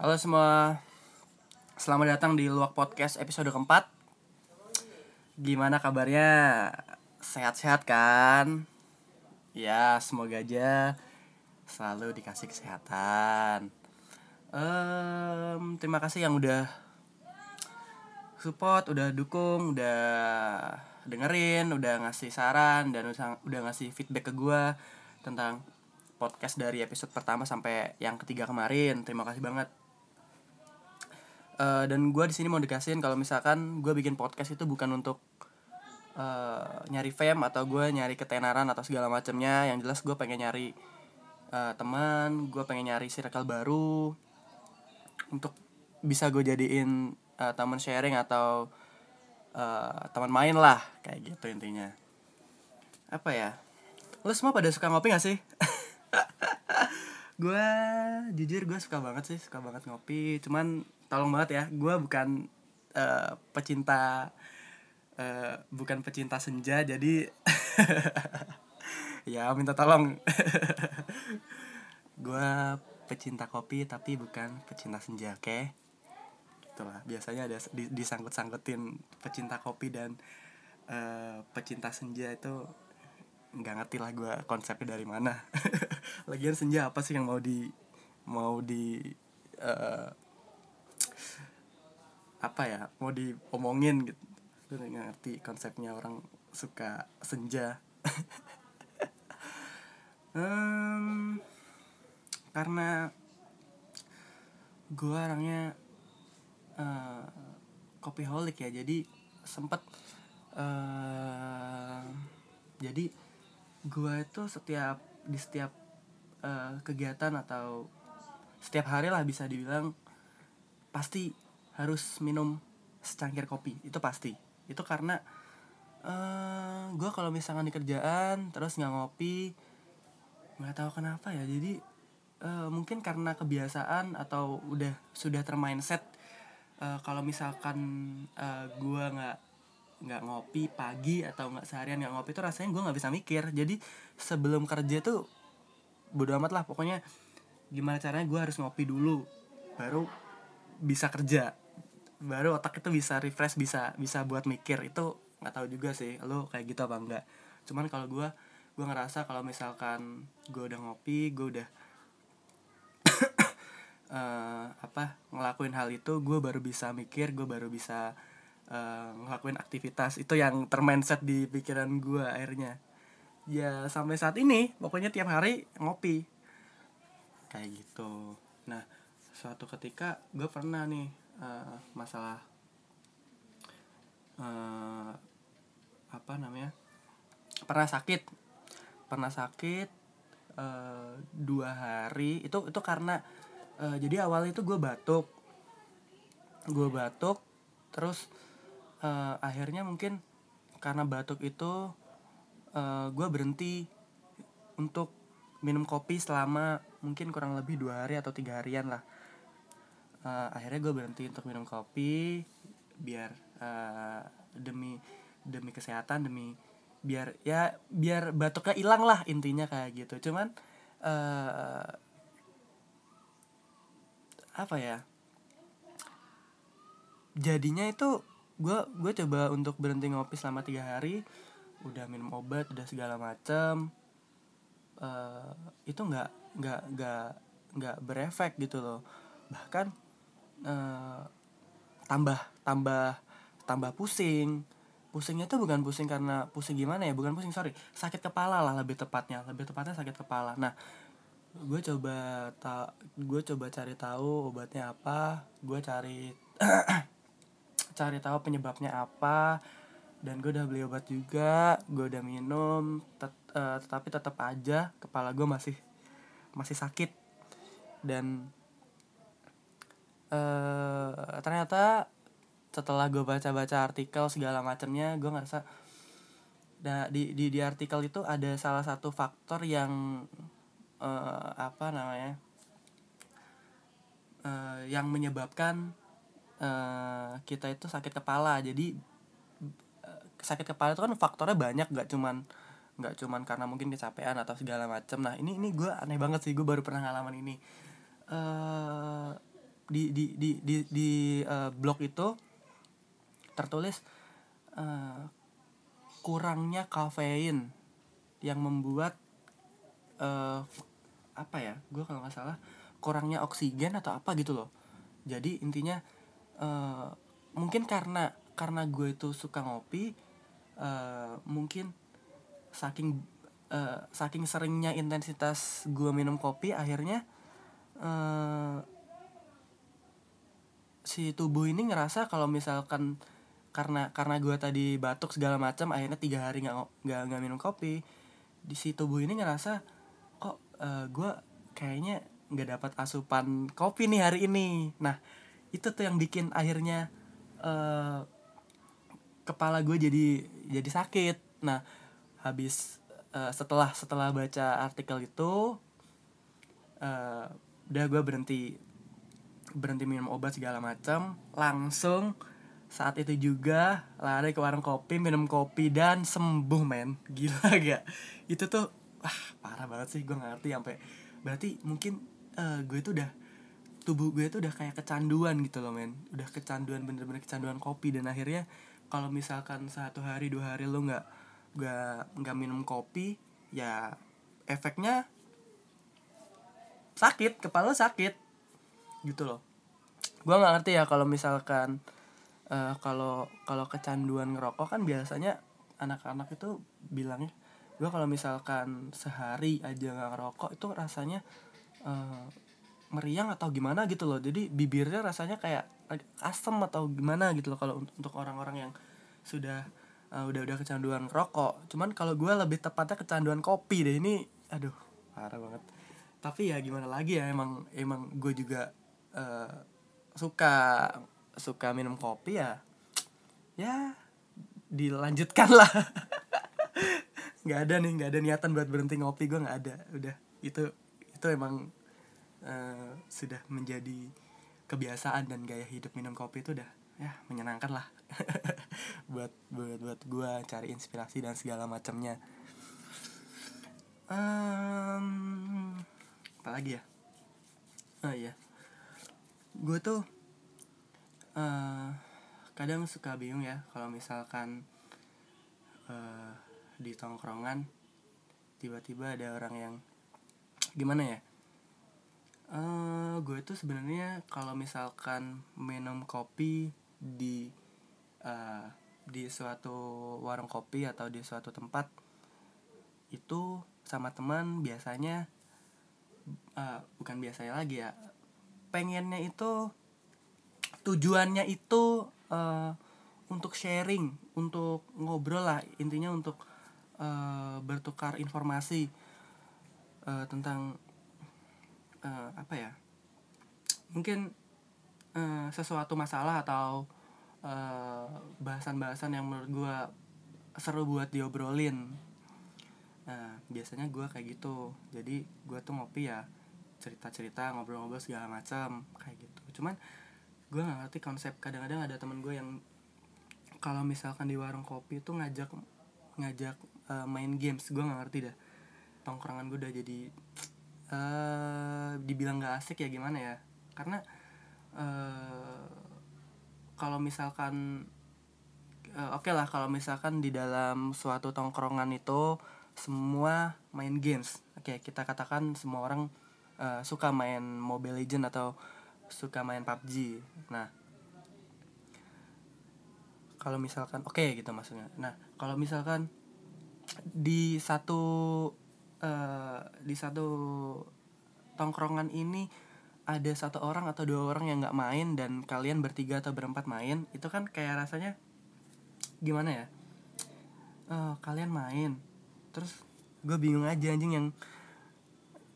Halo semua, selamat datang di Luak Podcast episode keempat. Gimana kabarnya? Sehat-sehat kan? Ya, semoga aja selalu dikasih kesehatan. Em, terima kasih yang udah support, udah dukung, udah dengerin, udah ngasih saran dan udah ngasih feedback ke gua tentang podcast dari episode pertama sampai yang ketiga kemarin. Terima kasih banget. Eh, dan gue di sini mau dikasihin kalau misalkan gue bikin podcast itu bukan untuk eh, nyari fame atau gue nyari ketenaran atau segala macamnya. Yang jelas gue pengen nyari eh, teman, gue pengen nyari circle baru untuk bisa gue jadiin eh, teman sharing atau eh, teman main lah kayak gitu intinya. Apa ya? Lo semua pada suka ngopi gak sih? gue jujur gue suka banget sih suka banget ngopi cuman tolong banget ya gue bukan eh, pecinta eh, bukan pecinta senja jadi ya minta tolong. Gue pecinta kopi tapi bukan pecinta senja oke? Itulah biasanya ada di- disangkut-sangkutin pecinta kopi dan eh, pecinta senja itu nggak ngerti lah gue konsepnya dari mana. Lagian senja apa sih yang mau di mau di eh, apa ya mau diomongin gitu. Gue nggak ngerti konsepnya orang suka senja. Em, karena gue orangnya eh, kopiholik ya jadi sempet eh, jadi gue itu setiap di setiap eh, kegiatan atau setiap hari lah bisa dibilang pasti harus minum secangkir kopi. Itu pasti. Itu karena eh gue kalau misalkan di kerjaan terus nggak ngopi nggak tahu kenapa ya. Jadi eh, mungkin karena kebiasaan atau udah sudah termindset eh, kalau misalkan eh, gue nggak nggak ngopi pagi atau nggak seharian nggak ngopi itu rasanya gue nggak bisa mikir. Jadi sebelum kerja tuh bodo amat lah. Pokoknya gimana caranya gue harus ngopi dulu baru bisa kerja baru otak itu bisa refresh bisa bisa buat mikir. Itu nggak tahu juga sih lo kayak gitu apa enggak. Cuman kalau gue gue ngerasa kalau misalkan gue udah ngopi gue udah eh, apa ngelakuin hal itu gue baru bisa mikir gue baru bisa eh, ngelakuin aktivitas. Itu yang termindset di pikiran gue akhirnya. Ya sampai saat ini pokoknya tiap hari ngopi. Kayak gitu. Nah suatu ketika gue pernah nih eh, masalah eh, apa namanya pernah sakit. Pernah sakit eh, dua hari. Itu itu karena eh, jadi awalnya itu gue batuk. Gue batuk terus eh, akhirnya mungkin karena batuk itu eh, gue berhenti untuk minum kopi selama mungkin kurang lebih dua hari atau tiga harian lah Eh, akhirnya gue berhenti untuk minum kopi biar eh, demi demi kesehatan demi biar ya biar batuknya hilang lah intinya kayak gitu. Cuman eh apa ya? Jadinya itu gue gue coba untuk berhenti ngopi selama tiga hari udah minum obat udah segala macem eh itu nggak nggak nggak nggak berefek gitu loh. Bahkan eh, tambah tambah tambah pusing. Pusingnya tuh bukan pusing karena pusing gimana ya? Bukan pusing sorry. Sakit kepala lah lebih tepatnya. Lebih tepatnya sakit kepala. Nah gue coba tak gue coba cari tahu obatnya apa. Gue cari cari tahu penyebabnya apa. Dan gue udah beli obat juga. Gue udah minum. Tet- eh, tetapi tetap aja kepala gue masih masih sakit. Dan eh ternyata setelah gue baca-baca artikel segala macamnya gue ngerasa nah, di, di di artikel itu ada salah satu faktor yang eh, apa namanya eh, yang menyebabkan eh, kita itu sakit kepala. Jadi eh, sakit kepala itu kan faktornya banyak gak cuman nggak cuman karena mungkin kecapean atau segala macem. Nah ini ini gue aneh banget sih gue baru pernah ngalaman ini. Eh di di di di, di uh, blog itu tertulis uh, kurangnya kafein yang membuat uh, apa ya gue kalau nggak salah kurangnya oksigen atau apa gitu loh. Jadi intinya uh, mungkin karena karena gue itu suka ngopi uh, mungkin saking uh, saking seringnya intensitas gue minum kopi akhirnya uh, si tubuh ini ngerasa kalau misalkan karena karena gue tadi batuk segala macam akhirnya tiga hari nggak nggak nggak minum kopi di si tubuh ini ngerasa kok uh, gue kayaknya nggak dapat asupan kopi nih hari ini. Nah itu tuh yang bikin akhirnya uh, kepala gue jadi jadi sakit. Nah habis uh, setelah setelah baca artikel itu uh, udah gue berhenti berhenti minum obat segala macam langsung saat itu juga lari ke warung kopi minum kopi dan sembuh men. Gila gak? Itu tuh wah parah banget sih gue ngerti sampai berarti mungkin uh, gue tuh udah tubuh gue tuh udah kayak kecanduan gitu loh men. Udah kecanduan bener-bener kecanduan kopi dan akhirnya kalau misalkan satu hari dua hari lo nggak nggak nggak minum kopi ya efeknya sakit kepala sakit gitu loh. Gue nggak ngerti ya kalau misalkan uh, kalau kalau kecanduan ngerokok kan biasanya anak-anak itu bilangnya gue kalau misalkan sehari aja nggak ngerokok itu rasanya uh, meriang atau gimana gitu loh. Jadi bibirnya rasanya kayak asem atau gimana gitu loh kalau untuk orang-orang yang sudah uh, udah udah kecanduan rokok cuman kalau gue lebih tepatnya kecanduan kopi deh ini aduh parah banget. Tapi ya gimana lagi ya emang emang gue juga uh, suka suka minum kopi ya ya dilanjutkan lah. Nggak ada nih nggak ada niatan buat berhenti ngopi gue nggak ada udah. Itu itu emang uh, sudah menjadi kebiasaan dan gaya hidup minum kopi itu udah ya menyenangkan lah. Buat buat buat gue cari inspirasi dan segala macamnya. Um, apa lagi ya? Oh iya gue tuh uh, kadang suka bingung ya kalau misalkan uh, di tongkrongan tiba-tiba ada orang yang gimana ya uh, gue tuh sebenarnya kalau misalkan minum kopi di uh, di suatu warung kopi atau di suatu tempat itu sama teman biasanya uh, bukan biasanya lagi ya pengennya itu tujuannya itu uh, untuk sharing untuk ngobrol lah intinya untuk uh, bertukar informasi uh, tentang uh, apa ya mungkin uh, sesuatu masalah atau bahasan-bahasan uh, yang menurut gue seru buat diobrolin. Nah biasanya gue kayak gitu. Jadi gue tuh ngopi ya cerita-cerita ngobrol-ngobrol segala macam kayak gitu. Cuman gue gak ngerti konsep. Kadang-kadang ada temen gue yang kalau misalkan di warung kopi tuh ngajak ngajak uh, main games. Gue gak ngerti dah. Tongkrongan gue udah jadi uh, dibilang gak asik ya gimana ya? Karena uh, kalau misalkan uh, oke okay lah kalau misalkan di dalam suatu tongkrongan itu semua main games. Oke okay, kita katakan semua orang uh, suka main Mobile Legend atau suka main PUBG nah kalau misalkan oke okay, gitu maksudnya. Nah kalau misalkan di satu uh, di satu tongkrongan ini ada satu orang atau dua orang yang nggak main dan kalian bertiga atau berempat main itu kan kayak rasanya gimana ya? Uh, kalian main terus gue bingung aja anjing yang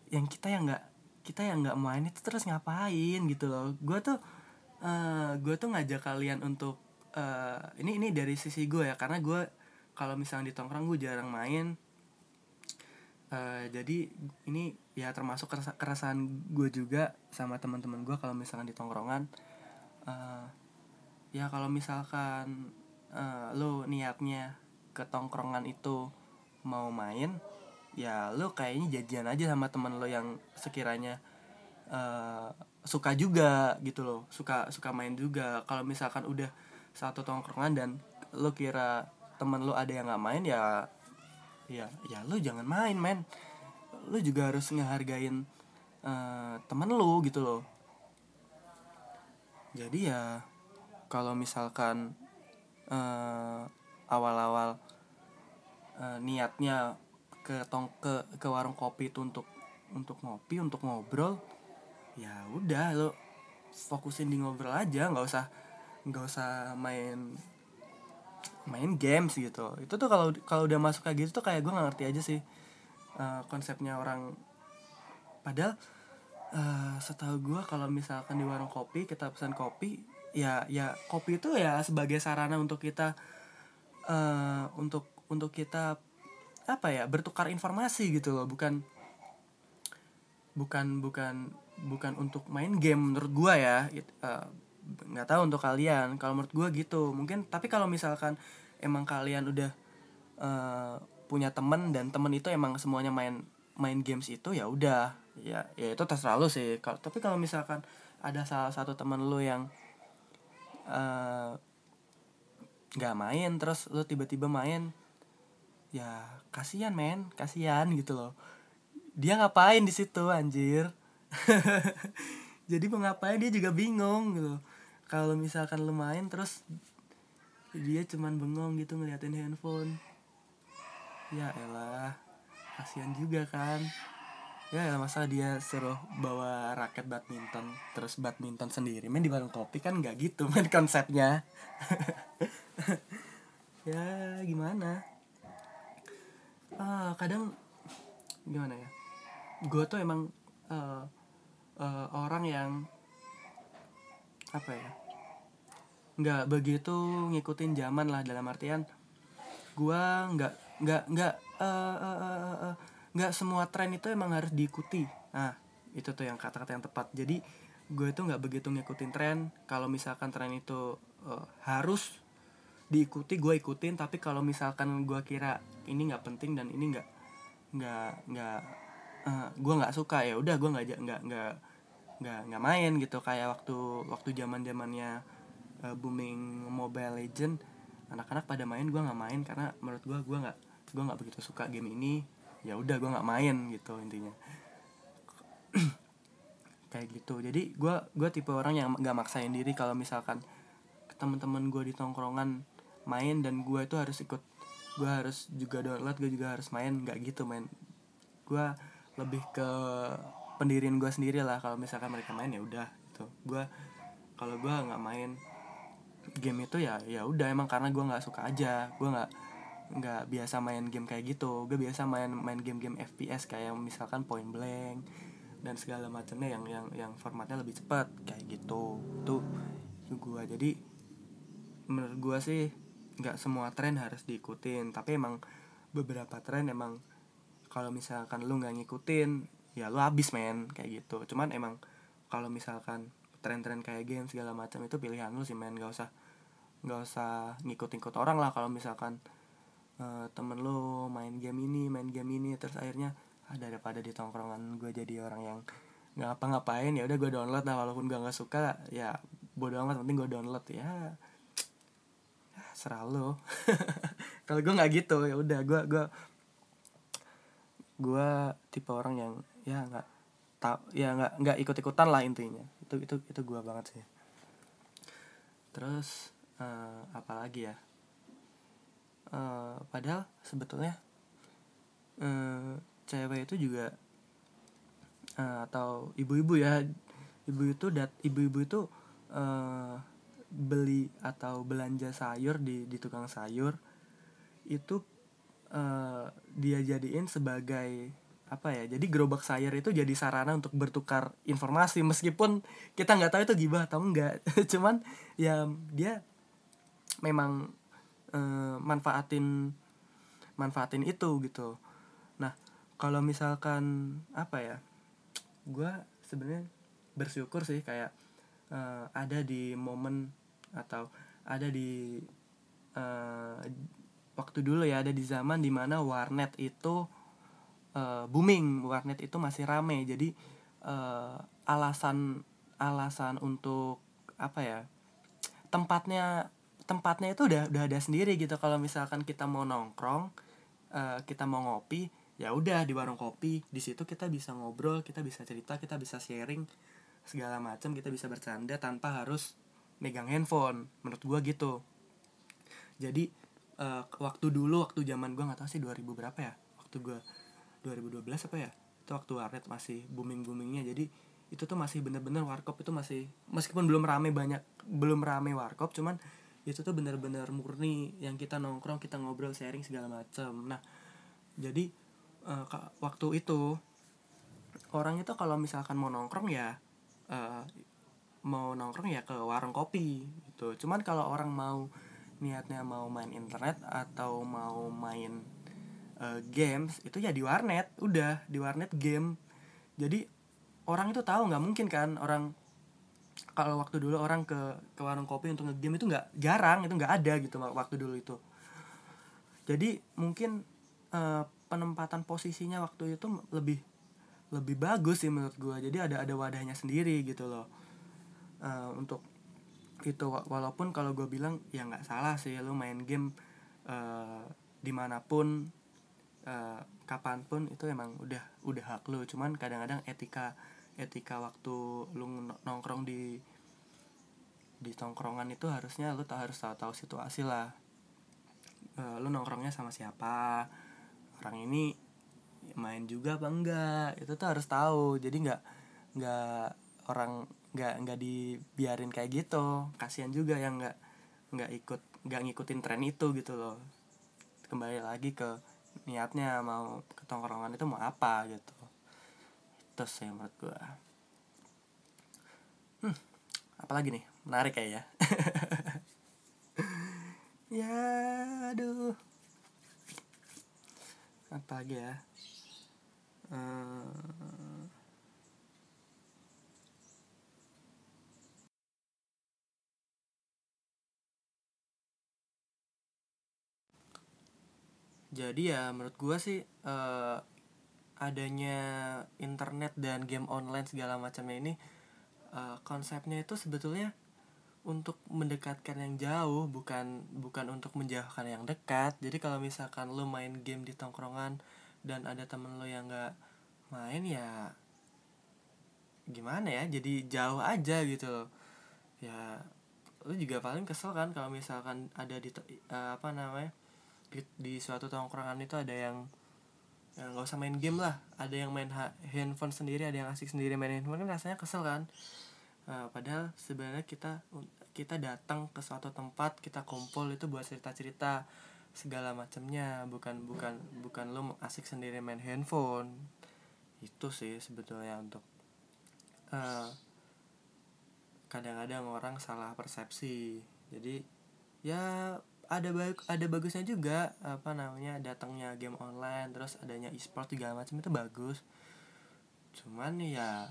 yang kita yang nggak kita yang nggak main itu terus ngapain gitu loh. Gue tuh uh, eh, gue tuh ngajak kalian untuk uh, ini ini dari sisi gue ya karena gue kalau misalnya di tongkrong gue jarang main uh, jadi ini ya termasuk keresahan gue juga sama teman-teman gue kalau misalnya di tongkrongan. Uh, ya kalau misalkan uh, lo niatnya ke tongkrongan itu mau main ya lo kayaknya jajan aja sama temen lo yang sekiranya uh, suka juga gitu loh. Suka suka main juga. Kalau misalkan udah satu tongkrongan dan lo kira temen lo ada yang nggak main ya ya ya lo jangan main men. Lo juga harus ngehargain uh, temen lo gitu loh. Jadi ya kalau misalkan uh, awal-awal uh, niatnya ke tong ke ke warung kopi itu untuk untuk ngopi untuk ngobrol ya udah lo fokusin di ngobrol aja nggak usah nggak usah main main games gitu. Itu tuh kalau kalau udah masuk kayak gitu tuh kayak gue nggak ngerti aja sih uh, konsepnya orang. Padahal uh, setahu gue kalau misalkan di warung kopi kita pesan kopi ya ya kopi itu ya sebagai sarana untuk kita uh, untuk untuk kita apa ya bertukar informasi gitu loh bukan bukan bukan bukan untuk main game menurut gua ya uh, nggak tahu untuk kalian. Kalau menurut gua gitu mungkin tapi kalau misalkan emang kalian udah uh, punya temen dan temen itu emang semuanya main main games itu ya udah ya ya itu terserah lu sih. Kalau tapi kalau misalkan ada salah satu temen lu yang nggak uh, main terus lu tiba-tiba main ya kasihan men. Kasihan gitu loh. Dia ngapain di situ anjir? Jadi mau dia juga bingung gitu kalau misalkan lu terus dia cuman bengong gitu ngeliatin handphone. Ya elah kasihan juga kan. Ya elah masa dia suruh bawa raket badminton terus badminton sendiri? Main di warung kopi kan nggak gitu main konsepnya. Ya gimana ah kadang gimana ya? Gue tuh emang uh, uh, orang yang apa ya? Nggak begitu ngikutin zaman lah dalam artian gua nggak nggak nggak uh, uh, uh, uh, semua tren itu emang harus diikuti. Nah itu tuh yang kata-kata yang tepat. Jadi gue itu nggak begitu ngikutin tren. Kalau misalkan tren itu uh, harus diikuti gue ikutin tapi kalau misalkan gue kira ini nggak penting dan ini nggak nggak nggak uh, gue nggak suka ya udah gue nggak nggak nggak nggak nggak main gitu. Kayak waktu waktu zaman zamannya uh, booming mobile legend anak-anak pada main gue nggak main karena menurut gue gue nggak gue nggak begitu suka game ini. Ya udah gue nggak main gitu intinya. Kayak gitu. Jadi gue gue tipe orang yang nggak maksain diri kalau misalkan teman-teman gue di tongkrongan main dan gue itu harus ikut gue harus juga download gue juga harus main nggak gitu main. Gue lebih ke pendirian gue sendiri lah kalau misalkan mereka main ya udah gitu. Gue kalau gue nggak main game itu ya ya udah emang karena gue nggak suka aja gue nggak nggak biasa main game kayak gitu. Gue biasa main main game-game FPS kayak misalkan Point Blank dan segala macamnya yang yang yang formatnya lebih cepat kayak gitu. Tuh gue jadi menurut gue sih nggak semua tren harus diikutin tapi emang beberapa tren emang kalau misalkan lu nggak ngikutin ya lu habis men kayak gitu. Cuman emang kalau misalkan tren-tren kayak game segala macam itu pilihan lu sih men. Gak usah nggak usah ngikut-ngikut orang lah kalau misalkan uh, temen lu main game ini main game ini terus akhirnya ah, daripada di tongkrongan gue jadi orang yang nggak apa-ngapain ya udah gue download lah walaupun gue nggak suka ya bodo amat penting gue download ya serah lo kalau gue nggak gitu ya udah gue gue gue tipe orang yang ya nggak tau ya nggak nggak ikut ikutan lah intinya. Itu itu itu gue banget sih. Terus uh, apa lagi ya? Uh, padahal sebetulnya uh, cewek itu juga uh, atau ibu-ibu ya ibu itu dat ibu-ibu itu uh, beli atau belanja sayur di di tukang sayur itu uh, dia jadiin sebagai apa ya jadi gerobak sayur itu jadi sarana untuk bertukar informasi meskipun kita nggak tahu itu gibah atau enggak cuman ya dia memang uh, manfaatin manfaatin itu gitu. Nah kalau misalkan apa ya gue sebenarnya bersyukur sih kayak uh, ada di momen atau ada di uh, waktu dulu ya ada di zaman di mana warnet itu uh, booming. Warnet itu masih rame. Jadi uh, alasan alasan untuk apa ya tempatnya tempatnya itu udah udah ada sendiri gitu. Kalau misalkan kita mau nongkrong uh, kita mau ngopi ya udah di warung kopi. Di situ kita bisa ngobrol kita bisa cerita kita bisa sharing segala macam kita bisa bercanda tanpa harus megang handphone menurut gua gitu. Jadi uh, waktu dulu waktu zaman gua nggak tahu sih 2000 berapa ya waktu gua 2012 apa ya itu waktu warnet masih booming boomingnya jadi itu tuh masih bener-bener warkop itu masih meskipun belum rame banyak belum rame warkop cuman itu tuh bener-bener murni yang kita nongkrong kita ngobrol sharing segala macam nah jadi uh, waktu itu orang itu kalau misalkan mau nongkrong ya uh, mau nongkrong ya ke warung kopi gitu. Cuman kalau orang mau niatnya mau main internet atau mau main uh, games itu ya di warnet udah di warnet game. Jadi orang itu tahu nggak mungkin kan orang kalau waktu dulu orang ke ke warung kopi untuk ngegame itu nggak jarang itu nggak ada gitu waktu dulu itu. Jadi mungkin uh, penempatan posisinya waktu itu lebih lebih bagus sih menurut gue jadi ada ada wadahnya sendiri gitu loh uh, untuk itu. Walaupun kalau gue bilang ya nggak salah sih lo main game uh, di mana pun uh, kapan pun itu emang udah udah hak lo cuman kadang-kadang etika etika waktu lu nongkrong di di tongkrongan itu harusnya lu tak harus tahu tahu situasi lah. E, lu nongkrongnya sama siapa orang ini main juga apa enggak itu tuh harus tahu. Jadi nggak nggak orang nggak nggak dibiarin kayak gitu. Kasihan juga yang nggak nggak ikut nggak ngikutin tren itu gitu loh. Kembali lagi ke niatnya mau ke tongkrongan itu mau apa gitu. Itu sih menurut gue hmm, apalagi nih? Menarik kayak ya ya aduh apalagi ya? Uh, jadi ya menurut gue sih uh, adanya internet dan game online segala macamnya ini uh, konsepnya itu sebetulnya untuk mendekatkan yang jauh bukan bukan untuk menjauhkan yang dekat. Jadi kalau misalkan lo main game di tongkrongan dan ada temen lo yang nggak main ya gimana ya? Jadi jauh aja gitu ya lo juga paling kesel kan kalau misalkan ada di uh, apa namanya di, suatu tongkrongan itu ada yang ya nggak usah main game lah. Ada yang main handphone sendiri ada yang asik sendiri main handphone. Kan rasanya kesel kan? Uh, padahal sebenarnya kita kita datang ke suatu tempat kita kumpul itu buat cerita cerita segala macamnya. Bukan bukan bukan lo asik sendiri main handphone. Itu sih sebetulnya untuk uh, kadang-kadang orang salah persepsi. Jadi ya ada baik ada bagusnya juga apa namanya datangnya game online terus adanya e-sport segala macam itu bagus. Cuman ya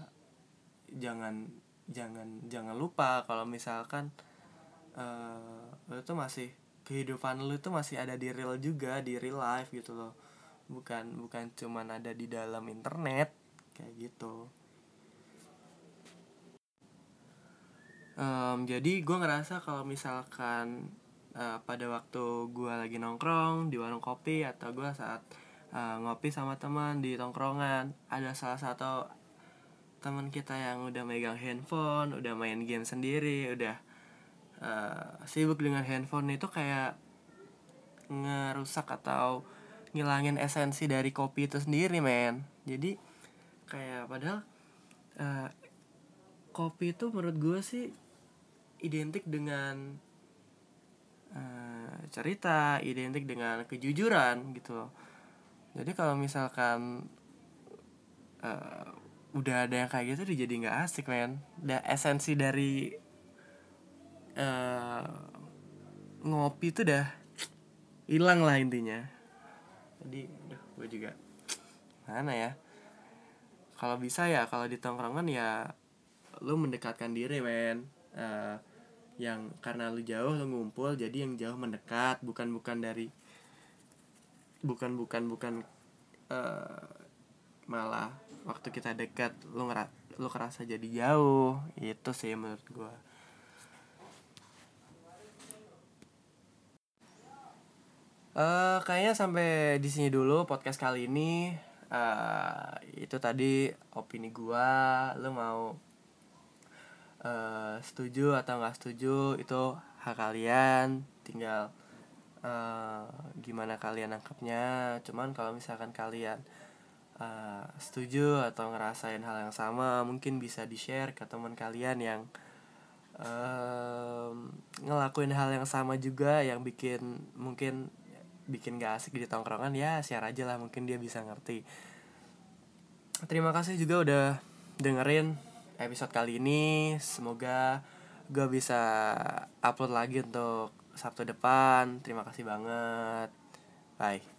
jangan jangan jangan lupa kalau misalkan uh, lu tuh masih kehidupan lu itu masih ada di real juga di real life gitu loh. Bukan bukan cuman ada di dalam internet kayak gitu. Um, jadi gue ngerasa kalau misalkan uh, pada waktu gue lagi nongkrong di warung kopi atau gue saat uh, ngopi sama teman di tongkrongan ada salah satu teman kita yang udah megang handphone udah main game sendiri udah uh, sibuk dengan handphone itu kayak ngerusak atau ngilangin esensi dari kopi itu sendiri men. Jadi kayak padahal uh, kopi itu menurut gue sih identik dengan uh, cerita identik dengan kejujuran gitu loh. Jadi kalau misalkan uh, udah ada yang kayak gitu jadi nggak asik men. Da esensi dari uh, ngopi itu dah hilang lah intinya. Jadi udah gue juga mana ya? Kalau bisa ya kalau di tongkrongan ya lu mendekatkan diri men. Uh, yang karena lu jauh lu ngumpul jadi yang jauh mendekat bukan bukan dari bukan bukan bukan uh, malah waktu kita dekat lu ngerat lu kerasa jadi jauh itu sih menurut gue Uh, kayaknya sampai di sini dulu podcast kali ini. Uh, itu tadi opini gua. Lu mau uh, setuju atau nggak setuju itu hak kalian. Tinggal uh, gimana kalian nangkepnya. Cuman kalau misalkan kalian uh, setuju atau ngerasain hal yang sama, mungkin bisa di share ke teman kalian yang uh, ngelakuin hal yang sama juga, yang bikin mungkin bikin gak asik di tongkrongan ya share aja lah mungkin dia bisa ngerti terima kasih juga udah dengerin episode kali ini. Semoga gue bisa upload lagi untuk Sabtu depan. Terima kasih banget. Bye